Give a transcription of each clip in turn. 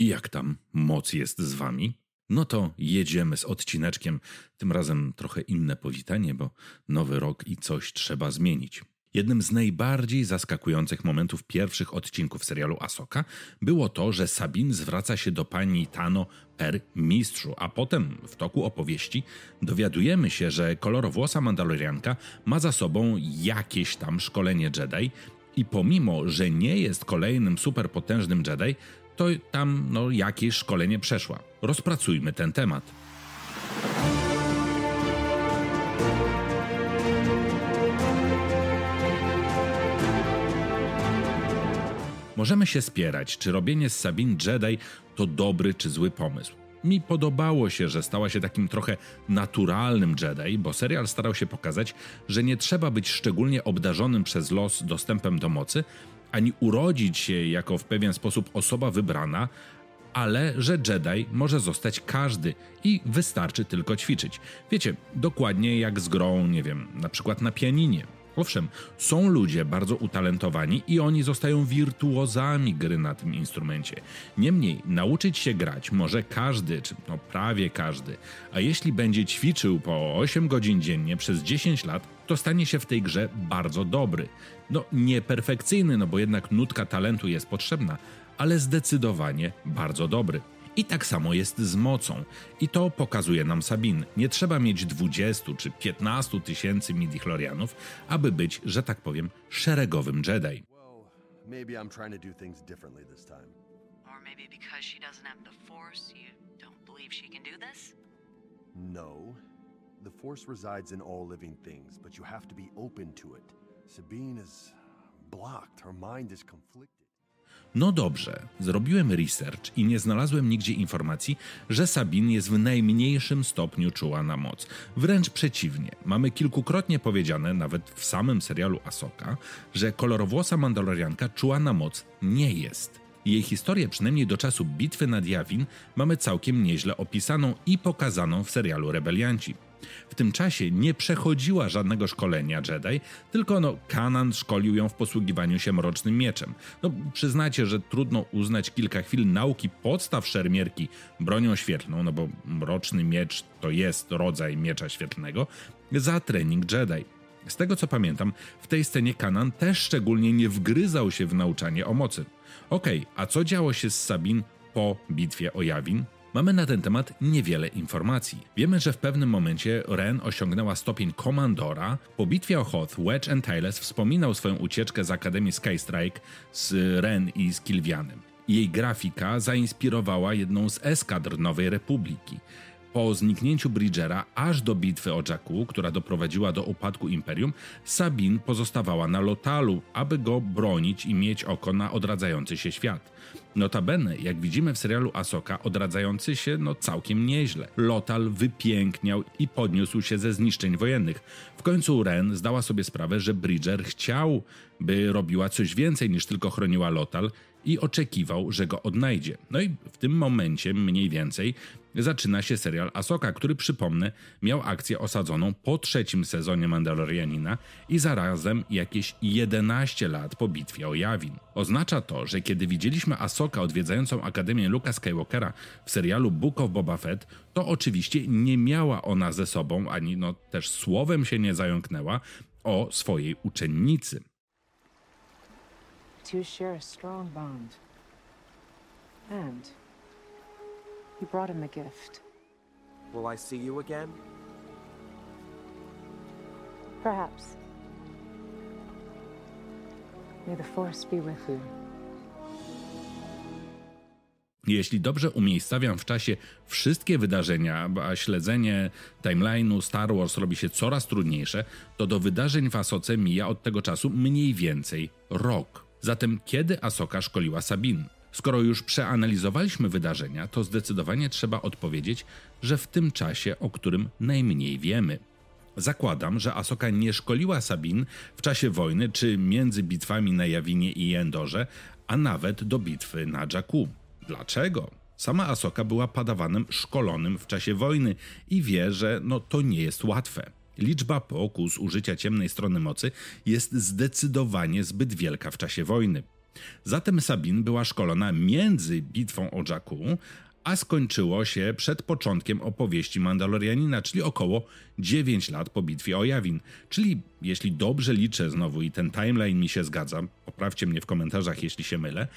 I jak tam moc jest z wami? No to jedziemy z odcineczkiem, tym razem trochę inne powitanie, bo nowy rok i coś trzeba zmienić. Jednym z najbardziej zaskakujących momentów pierwszych odcinków serialu Asoka było to, że Sabin zwraca się do pani Tano per mistrzu, a potem w toku opowieści dowiadujemy się, że kolorowłosa Mandalorianka ma za sobą jakieś tam szkolenie Jedi i pomimo, że nie jest kolejnym superpotężnym Jedi, to tam no, jakieś szkolenie przeszła. Rozpracujmy ten temat. Możemy się spierać, czy robienie z Sabine Jedi to dobry czy zły pomysł. Mi podobało się, że stała się takim trochę naturalnym Jedi, bo serial starał się pokazać, że nie trzeba być szczególnie obdarzonym przez los dostępem do mocy, ani urodzić się jako w pewien sposób osoba wybrana, ale że Jedi może zostać każdy i wystarczy tylko ćwiczyć. Wiecie, dokładnie jak z grą, nie wiem, na przykład na pianinie. Owszem, są ludzie bardzo utalentowani i oni zostają wirtuozami gry na tym instrumencie. Niemniej, nauczyć się grać może każdy, czy no prawie każdy, a jeśli będzie ćwiczył po 8 godzin dziennie przez 10 lat, to stanie się w tej grze bardzo dobry. No, nieperfekcyjny, no bo jednak nutka talentu jest potrzebna, ale zdecydowanie bardzo dobry. I tak samo jest z mocą. I to pokazuje nam Sabin. Nie trzeba mieć 20 czy 15 tysięcy midichlorianów, aby być, że tak powiem, szeregowym Jedi. maybe I'm trying to do things differently this time. Or maybe because she doesn't have the Force, you don't believe she can do this? No. The Force resides in all living things, but you have to be open to it. Sabine is blocked, her mind is conflicted. No dobrze, zrobiłem research i nie znalazłem nigdzie informacji, że Sabin jest w najmniejszym stopniu czuła na moc. Wręcz przeciwnie, mamy kilkukrotnie powiedziane, nawet w samym serialu Asoka, że kolorowłosa Mandalorianka czuła na moc nie jest. Jej historię, przynajmniej do czasu bitwy nad Jawin, mamy całkiem nieźle opisaną i pokazaną w serialu Rebelianci. W tym czasie nie przechodziła żadnego szkolenia Jedi, tylko no, Kanan szkolił ją w posługiwaniu się mrocznym mieczem. No, przyznacie, że trudno uznać kilka chwil nauki podstaw szermierki bronią świetlną, no bo mroczny miecz to jest rodzaj miecza świetlnego, za trening Jedi. Z tego co pamiętam, w tej scenie Kanan też szczególnie nie wgryzał się w nauczanie o mocy. Okej, okay, a co działo się z Sabin po bitwie o Jawin? Mamy na ten temat niewiele informacji. Wiemy, że w pewnym momencie Ren osiągnęła stopień komandora. Po bitwie o Hoth, Wedge Antilles wspominał swoją ucieczkę z Akademii Skystrike z Ren i z Kilwianem. Jej grafika zainspirowała jedną z eskadr Nowej Republiki. Po zniknięciu Bridgera aż do bitwy o Jakku, która doprowadziła do upadku Imperium, Sabine pozostawała na Lotalu, aby go bronić i mieć oko na odradzający się świat. Notabene, jak widzimy w serialu Asoka, odradzający się no całkiem nieźle. Lotal wypiękniał i podniósł się ze zniszczeń wojennych. W końcu Ren zdała sobie sprawę, że Bridger chciał, by robiła coś więcej niż tylko chroniła Lotal i oczekiwał, że go odnajdzie. No i w tym momencie mniej więcej zaczyna się serial Asoka, który przypomnę miał akcję osadzoną po trzecim sezonie Mandalorianina i zarazem jakieś 11 lat po bitwie o Yavin. Oznacza to, że kiedy widzieliśmy Asoka odwiedzającą Akademię Luka Skywalkera w serialu Book of Boba Fett, to oczywiście nie miała ona ze sobą, ani no też słowem się nie zająknęła o swojej uczennicy. two share a strong bond. And you brought him a gift. Will I see you again? Perhaps. May the force be with you. Jeśli dobrze umiejscawiam w czasie wszystkie wydarzenia, a śledzenie timeline'u Star Wars robi się coraz trudniejsze, to do wydarzeń w Asoce mija od tego czasu mniej więcej rok. Zatem kiedy Asoka szkoliła Sabin? Skoro już przeanalizowaliśmy wydarzenia, to zdecydowanie trzeba odpowiedzieć, że w tym czasie, o którym najmniej wiemy. Zakładam, że Asoka nie szkoliła Sabin w czasie wojny czy między bitwami na Jawinie i Endorze, a nawet do bitwy na Jakku. Dlaczego? Sama Asoka była padawanem szkolonym w czasie wojny i wie, że no to nie jest łatwe. Liczba pokus użycia ciemnej strony mocy jest zdecydowanie zbyt wielka w czasie wojny. Zatem Sabin była szkolona między bitwą o Jakku, a skończyło się przed początkiem opowieści Mandalorianina, czyli około 9 lat po bitwie o Jawin. Czyli, jeśli dobrze liczę znowu i ten timeline mi się zgadza, poprawcie mnie w komentarzach, jeśli się mylę,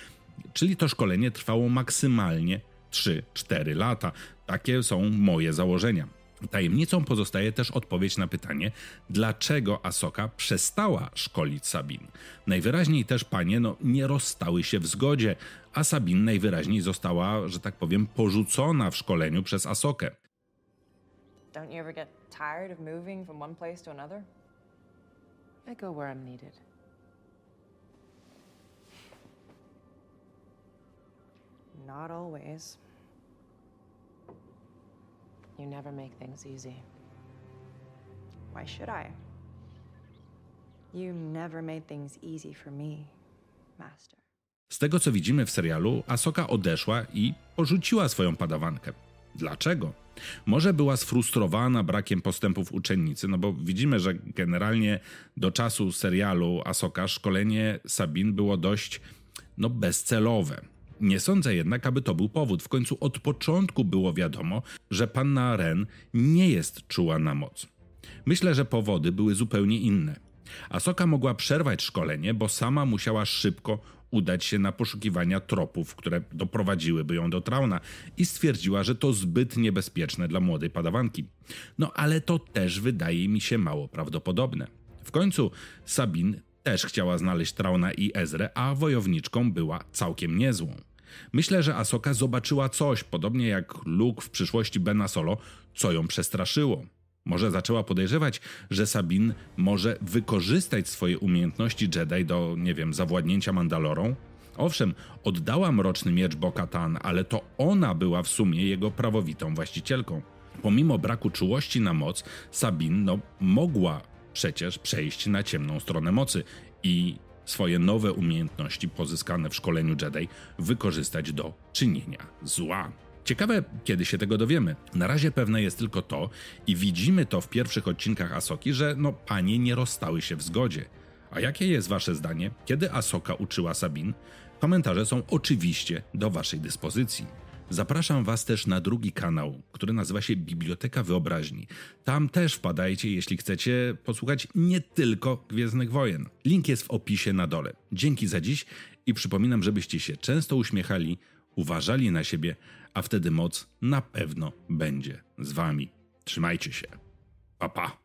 czyli to szkolenie trwało maksymalnie 3-4 lata. Takie są moje założenia. Tajemnicą pozostaje też odpowiedź na pytanie, dlaczego Asoka przestała szkolić Sabin. Najwyraźniej też panie no, nie rozstały się w zgodzie, a Sabin najwyraźniej została, że tak powiem, porzucona w szkoleniu przez Asokę. Don't you ever get tired of moving from one place to another? I go where I'm needed. Not always. You never make things easy. Why should I? You never made things easy for me, Master. Z tego co widzimy w serialu, Asoka odeszła i porzuciła swoją padawankę. Dlaczego? Może była sfrustrowana brakiem postępów uczennicy, no bo widzimy, że generalnie do czasu serialu Asoka szkolenie Sabin było dość no, bezcelowe. Nie sądzę jednak, aby to był powód. W końcu od początku było wiadomo, że panna Ren nie jest czuła na moc. Myślę, że powody były zupełnie inne. Asoka mogła przerwać szkolenie, bo sama musiała szybko udać się na poszukiwania tropów, które doprowadziłyby ją do Trauna i stwierdziła, że to zbyt niebezpieczne dla młodej padawanki. No ale to też wydaje mi się mało prawdopodobne. W końcu Sabin też chciała znaleźć Trauna i Ezrę, a wojowniczką była całkiem niezłą. Myślę, że Asoka zobaczyła coś, podobnie jak Luke w przyszłości Bena Solo, co ją przestraszyło. Może zaczęła podejrzewać, że Sabin może wykorzystać swoje umiejętności Jedi do, nie wiem, zawładnięcia Mandalorą? Owszem, oddała mroczny miecz Bo-Katan, ale to ona była w sumie jego prawowitą właścicielką. Pomimo braku czułości na moc, Sabin no, mogła przecież przejść na ciemną stronę mocy i swoje nowe umiejętności pozyskane w szkoleniu Jedi wykorzystać do czynienia zła. Ciekawe, kiedy się tego dowiemy. Na razie pewne jest tylko to, i widzimy to w pierwszych odcinkach Asoki, że no panie nie rozstały się w zgodzie. A jakie jest wasze zdanie, kiedy Asoka uczyła Sabin? Komentarze są oczywiście do waszej dyspozycji. Zapraszam Was też na drugi kanał, który nazywa się Biblioteka Wyobraźni. Tam też wpadajcie, jeśli chcecie posłuchać nie tylko Gwiezdnych Wojen. Link jest w opisie na dole. Dzięki za dziś i przypominam, żebyście się często uśmiechali, uważali na siebie, a wtedy moc na pewno będzie z Wami. Trzymajcie się. Pa, pa.